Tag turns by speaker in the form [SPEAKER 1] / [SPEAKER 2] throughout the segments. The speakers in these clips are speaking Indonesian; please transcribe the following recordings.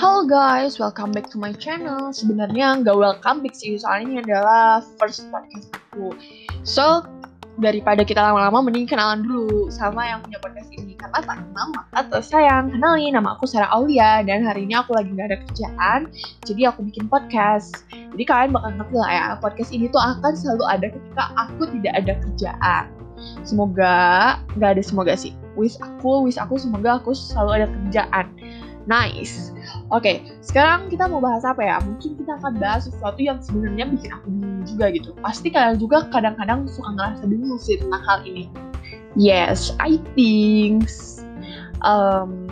[SPEAKER 1] Halo guys, welcome back to my channel. Sebenarnya nggak welcome back sih, soalnya ini adalah first podcast aku. So, daripada kita lama-lama, mending kenalan dulu sama yang punya podcast ini. Karena tak kenal tak sayang. Kenalin, nama aku Sarah Aulia, dan hari ini aku lagi nggak ada kerjaan, jadi aku bikin podcast. Jadi kalian bakal ngerti lah ya, podcast ini tuh akan selalu ada ketika aku tidak ada kerjaan. Semoga, nggak ada semoga sih. Wish aku, wish aku semoga aku selalu ada kerjaan. Nice. Oke, okay, sekarang kita mau bahas apa ya? Mungkin kita akan bahas sesuatu yang sebenarnya bikin aku bingung juga gitu. Pasti kalian juga kadang-kadang suka ngerasa bingung sih tentang hal ini. Yes, I think um,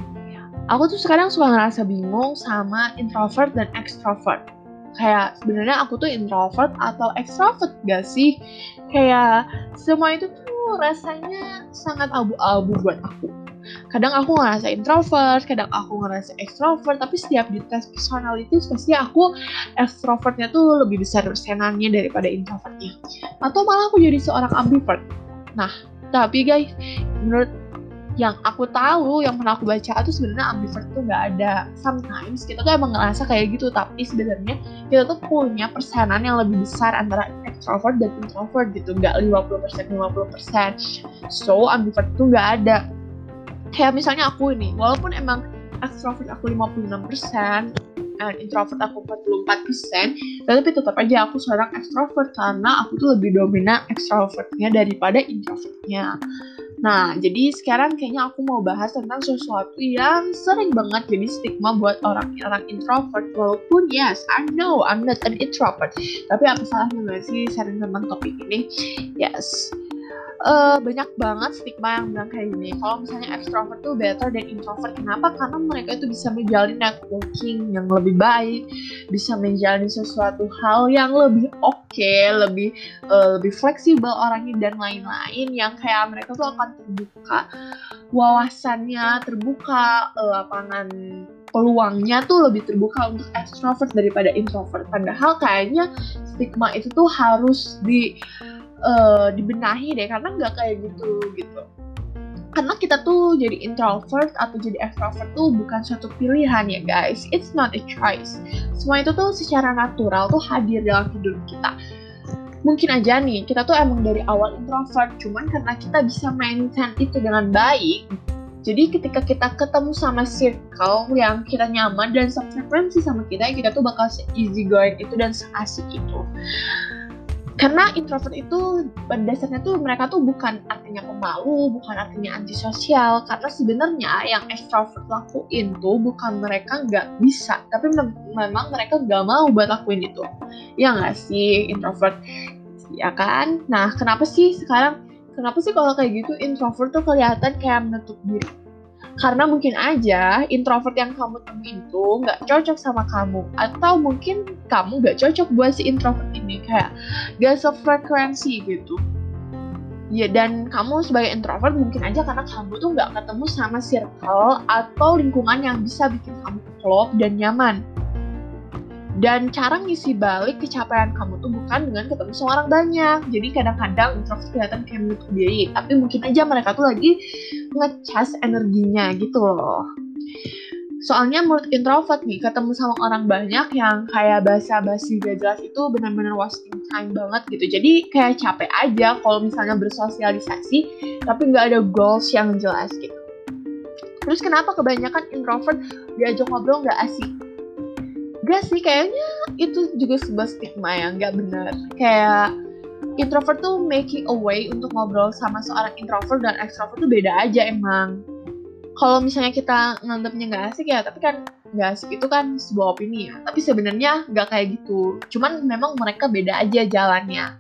[SPEAKER 1] aku tuh sekarang suka ngerasa bingung sama introvert dan extrovert. Kayak sebenarnya aku tuh introvert atau extrovert gak sih? Kayak semua itu tuh rasanya sangat abu-abu buat aku kadang aku ngerasa introvert kadang aku ngerasa extrovert tapi setiap di tes personality pasti aku extrovertnya tuh lebih besar persenannya daripada introvertnya atau malah aku jadi seorang ambivert nah tapi guys menurut yang aku tahu, yang pernah aku baca itu sebenarnya ambivert tuh nggak ada. Sometimes kita tuh emang ngerasa kayak gitu, tapi sebenarnya kita tuh punya persenan yang lebih besar antara extrovert dan introvert gitu, nggak 50% 50%. So ambivert tuh nggak ada kayak misalnya aku ini walaupun emang extrovert aku 56% and introvert aku 44% tapi tetap aja aku seorang extrovert karena aku tuh lebih dominan extrovertnya daripada introvertnya Nah, jadi sekarang kayaknya aku mau bahas tentang sesuatu yang sering banget jadi stigma buat orang-orang introvert. Walaupun yes, I know I'm not an introvert. Tapi apa salahnya sih sharing tentang topik ini? Yes, uh, banyak banget stigma yang bilang kayak gini. Kalau misalnya extrovert tuh better than introvert. Kenapa? Karena mereka itu bisa menjalin networking yang lebih baik bisa menjalani sesuatu hal yang lebih oke okay, lebih uh, lebih fleksibel orangnya dan lain-lain yang kayak mereka tuh akan terbuka wawasannya terbuka uh, lapangan peluangnya tuh lebih terbuka untuk extrovert daripada introvert. Padahal kayaknya stigma itu tuh harus di uh, dibenahi deh karena nggak kayak gitu gitu. Karena kita tuh jadi introvert atau jadi extrovert tuh bukan suatu pilihan ya guys. It's not a choice. Semua itu tuh secara natural tuh hadir dalam hidup kita. Mungkin aja nih kita tuh emang dari awal introvert cuman karena kita bisa maintain itu dengan baik jadi ketika kita ketemu sama circle yang kita nyaman dan sefrekuensi sama kita, kita tuh bakal easy going itu dan seasik itu karena introvert itu pada dasarnya tuh mereka tuh bukan artinya pemalu, bukan artinya antisosial. Karena sebenarnya yang extrovert lakuin tuh bukan mereka nggak bisa, tapi mem memang mereka nggak mau buat lakuin itu. Ya nggak sih introvert, ya kan? Nah kenapa sih sekarang? Kenapa sih kalau kayak gitu introvert tuh kelihatan kayak menutup diri? Karena mungkin aja introvert yang kamu temuin itu nggak cocok sama kamu. Atau mungkin kamu nggak cocok buat si introvert ini. Kayak gak sefrekuensi gitu. Ya dan kamu sebagai introvert mungkin aja karena kamu tuh nggak ketemu sama circle atau lingkungan yang bisa bikin kamu klop dan nyaman dan cara ngisi balik kecapaian kamu tuh bukan dengan ketemu sama orang banyak. Jadi kadang-kadang introvert kelihatan kayak menutup diri tapi mungkin aja mereka tuh lagi ngecas energinya gitu loh. Soalnya menurut introvert nih ketemu sama orang banyak yang kayak basa-basi gak jelas itu benar-benar wasting time banget gitu. Jadi kayak capek aja kalau misalnya bersosialisasi tapi nggak ada goals yang jelas gitu. Terus kenapa kebanyakan introvert diajak ngobrol nggak asik Gak sih, kayaknya itu juga sebuah stigma yang gak benar. Kayak introvert tuh making a way untuk ngobrol sama seorang introvert dan extrovert tuh beda aja emang. Kalau misalnya kita nganggapnya gak asik ya, tapi kan gak asik itu kan sebuah opini ya. Tapi sebenarnya gak kayak gitu. Cuman memang mereka beda aja jalannya.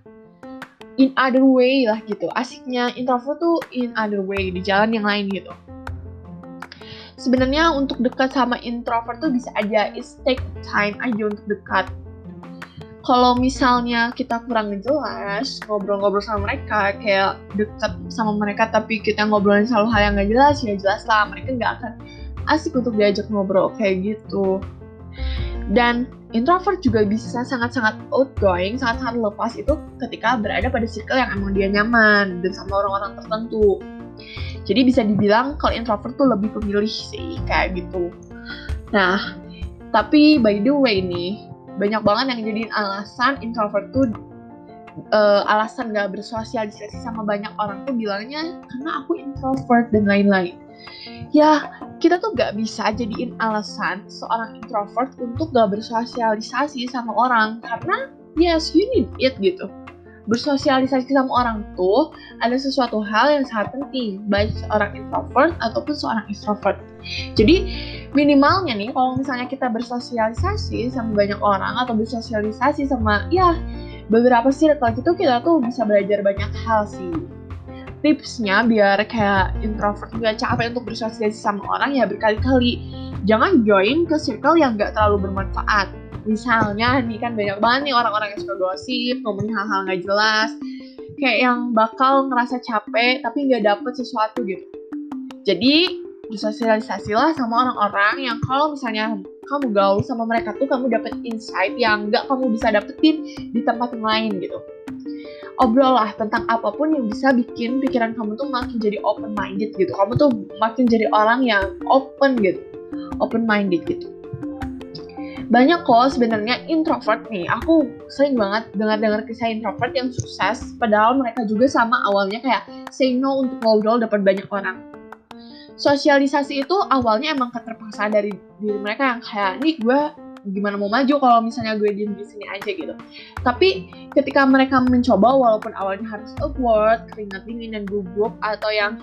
[SPEAKER 1] In other way lah gitu. Asiknya introvert tuh in other way, di jalan yang lain gitu sebenarnya untuk dekat sama introvert tuh bisa aja. Is take time aja untuk dekat. Kalau misalnya kita kurang jelas ngobrol-ngobrol sama mereka kayak dekat sama mereka tapi kita ngobrolin selalu hal yang gak jelas ya jelas lah mereka nggak akan asik untuk diajak ngobrol kayak gitu. Dan introvert juga bisa sangat-sangat outgoing, sangat-sangat lepas itu ketika berada pada circle yang emang dia nyaman dan sama orang-orang tertentu. Jadi bisa dibilang kalau introvert tuh lebih pemilih sih kayak gitu. Nah, Tapi by the way nih, banyak banget yang jadiin alasan introvert tuh uh, alasan gak bersosialisasi sama banyak orang tuh bilangnya karena aku introvert dan lain-lain. Ya, kita tuh gak bisa jadiin alasan seorang introvert untuk gak bersosialisasi sama orang karena yes, you need it gitu. Bersosialisasi sama orang tuh ada sesuatu hal yang sangat penting baik seorang introvert ataupun seorang extrovert. Jadi minimalnya nih kalau misalnya kita bersosialisasi sama banyak orang atau bersosialisasi sama ya beberapa circle gitu kita tuh bisa belajar banyak hal sih. Tipsnya biar kayak introvert gak capek untuk bersosialisasi sama orang ya berkali-kali. Jangan join ke circle yang gak terlalu bermanfaat misalnya nih kan banyak banget nih orang-orang yang suka gosip ngomongin hal-hal gak jelas. Kayak yang bakal ngerasa capek tapi nggak dapet sesuatu gitu. Jadi bersosialisasilah sama orang-orang yang kalau misalnya kamu gaul sama mereka tuh kamu dapet insight yang nggak kamu bisa dapetin di tempat yang lain gitu. Obrol lah tentang apa pun yang bisa bikin pikiran kamu tuh makin jadi open minded gitu. Kamu tuh makin jadi orang yang open gitu. Open minded gitu banyak kok sebenarnya introvert nih. Aku sering banget dengar-dengar kisah introvert yang sukses padahal mereka juga sama awalnya kayak say no untuk ngobrol dapat banyak orang. Sosialisasi itu awalnya emang keterpaksaan dari diri mereka yang kayak nih gue gimana mau maju kalau misalnya gue diem di sini aja gitu. Tapi ketika mereka mencoba walaupun awalnya harus awkward, keringat dingin dan gugup atau yang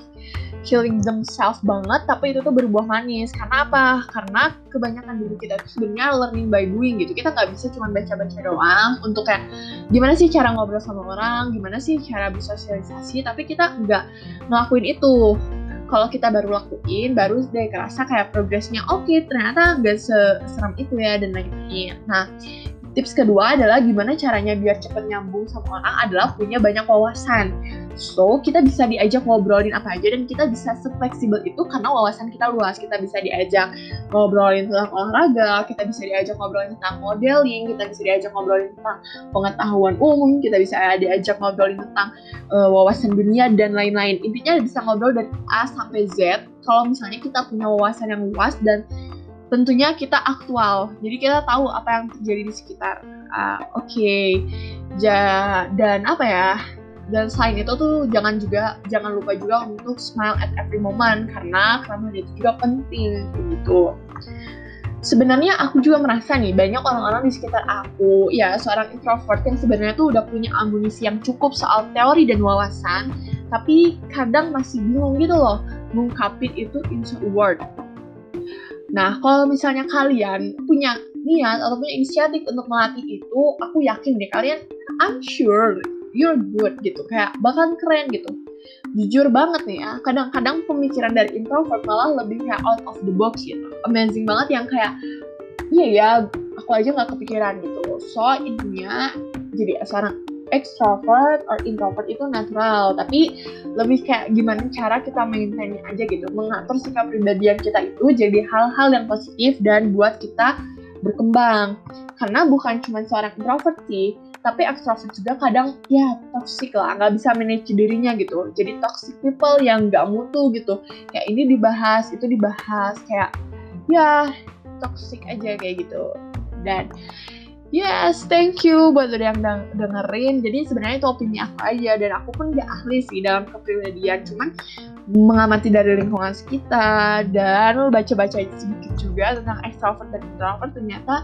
[SPEAKER 1] killing themselves banget, tapi itu tuh berbuah manis. Karena apa? Karena kebanyakan diri kita itu sebenarnya learning by doing gitu. Kita nggak bisa cuma baca-baca doang untuk kayak gimana sih cara ngobrol sama orang, gimana sih cara bersosialisasi, tapi kita nggak ngelakuin itu kalau kita baru lakuin baru deh kerasa kayak progresnya oke okay, ternyata gak seseram itu ya dan lain-lain. Nah tips kedua adalah gimana caranya biar cepet nyambung sama orang adalah punya banyak wawasan So, kita bisa diajak ngobrolin apa aja dan kita bisa sefleksibel itu karena wawasan kita luas. Kita bisa diajak ngobrolin tentang olahraga, kita bisa diajak ngobrolin tentang modeling, kita bisa diajak ngobrolin tentang pengetahuan umum, kita bisa diajak ngobrolin tentang uh, wawasan dunia dan lain-lain. Intinya bisa ngobrol dari A sampai Z kalau misalnya kita punya wawasan yang luas dan tentunya kita aktual. Jadi kita tahu apa yang terjadi di sekitar. Uh, Oke, okay. ja, dan apa ya? dan selain itu tuh jangan juga jangan lupa juga untuk smile at every moment karena karena itu juga penting gitu sebenarnya aku juga merasa nih banyak orang-orang di sekitar aku ya seorang introvert yang sebenarnya tuh udah punya amunisi yang cukup soal teori dan wawasan tapi kadang masih bingung gitu loh mengungkapin itu into word nah kalau misalnya kalian punya niat atau punya inisiatif untuk melatih itu aku yakin deh kalian I'm sure you're good gitu. Kayak bahkan keren gitu. Jujur banget nih ya kadang-kadang pemikiran dari introvert malah lebih kayak out of the box gitu. Amazing banget yang kayak iya ya aku aja nggak kepikiran gitu. So intinya jadi seorang extrovert or introvert itu natural. Tapi lebih kayak gimana cara kita maintainnya aja gitu. Mengatur sikap pribadian kita itu jadi hal-hal yang positif dan buat kita berkembang. Karena bukan cuma seorang introvert sih tapi extrovert juga kadang ya toxic lah. Nggak bisa manage dirinya gitu. Jadi toxic people yang nggak mutu gitu. Kayak ini dibahas itu dibahas. Kayak ya toxic aja kayak gitu. Dan Yes, thank you buat udah yang dengerin. Jadi sebenarnya itu opini aku aja dan aku pun gak ahli sih dalam kepribadian. Cuman mengamati dari lingkungan sekitar dan baca-baca sedikit juga tentang extrovert dan introvert ternyata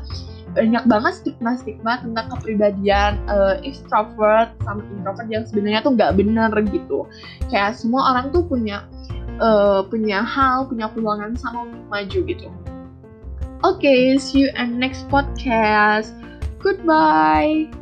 [SPEAKER 1] banyak banget stigma-stigma tentang kepribadian uh, extrovert sama introvert yang sebenarnya tuh nggak bener gitu. Kayak semua orang tuh punya uh, punya hal, punya peluangan sama untuk maju gitu. Oke, okay, see you in next podcast. Goodbye.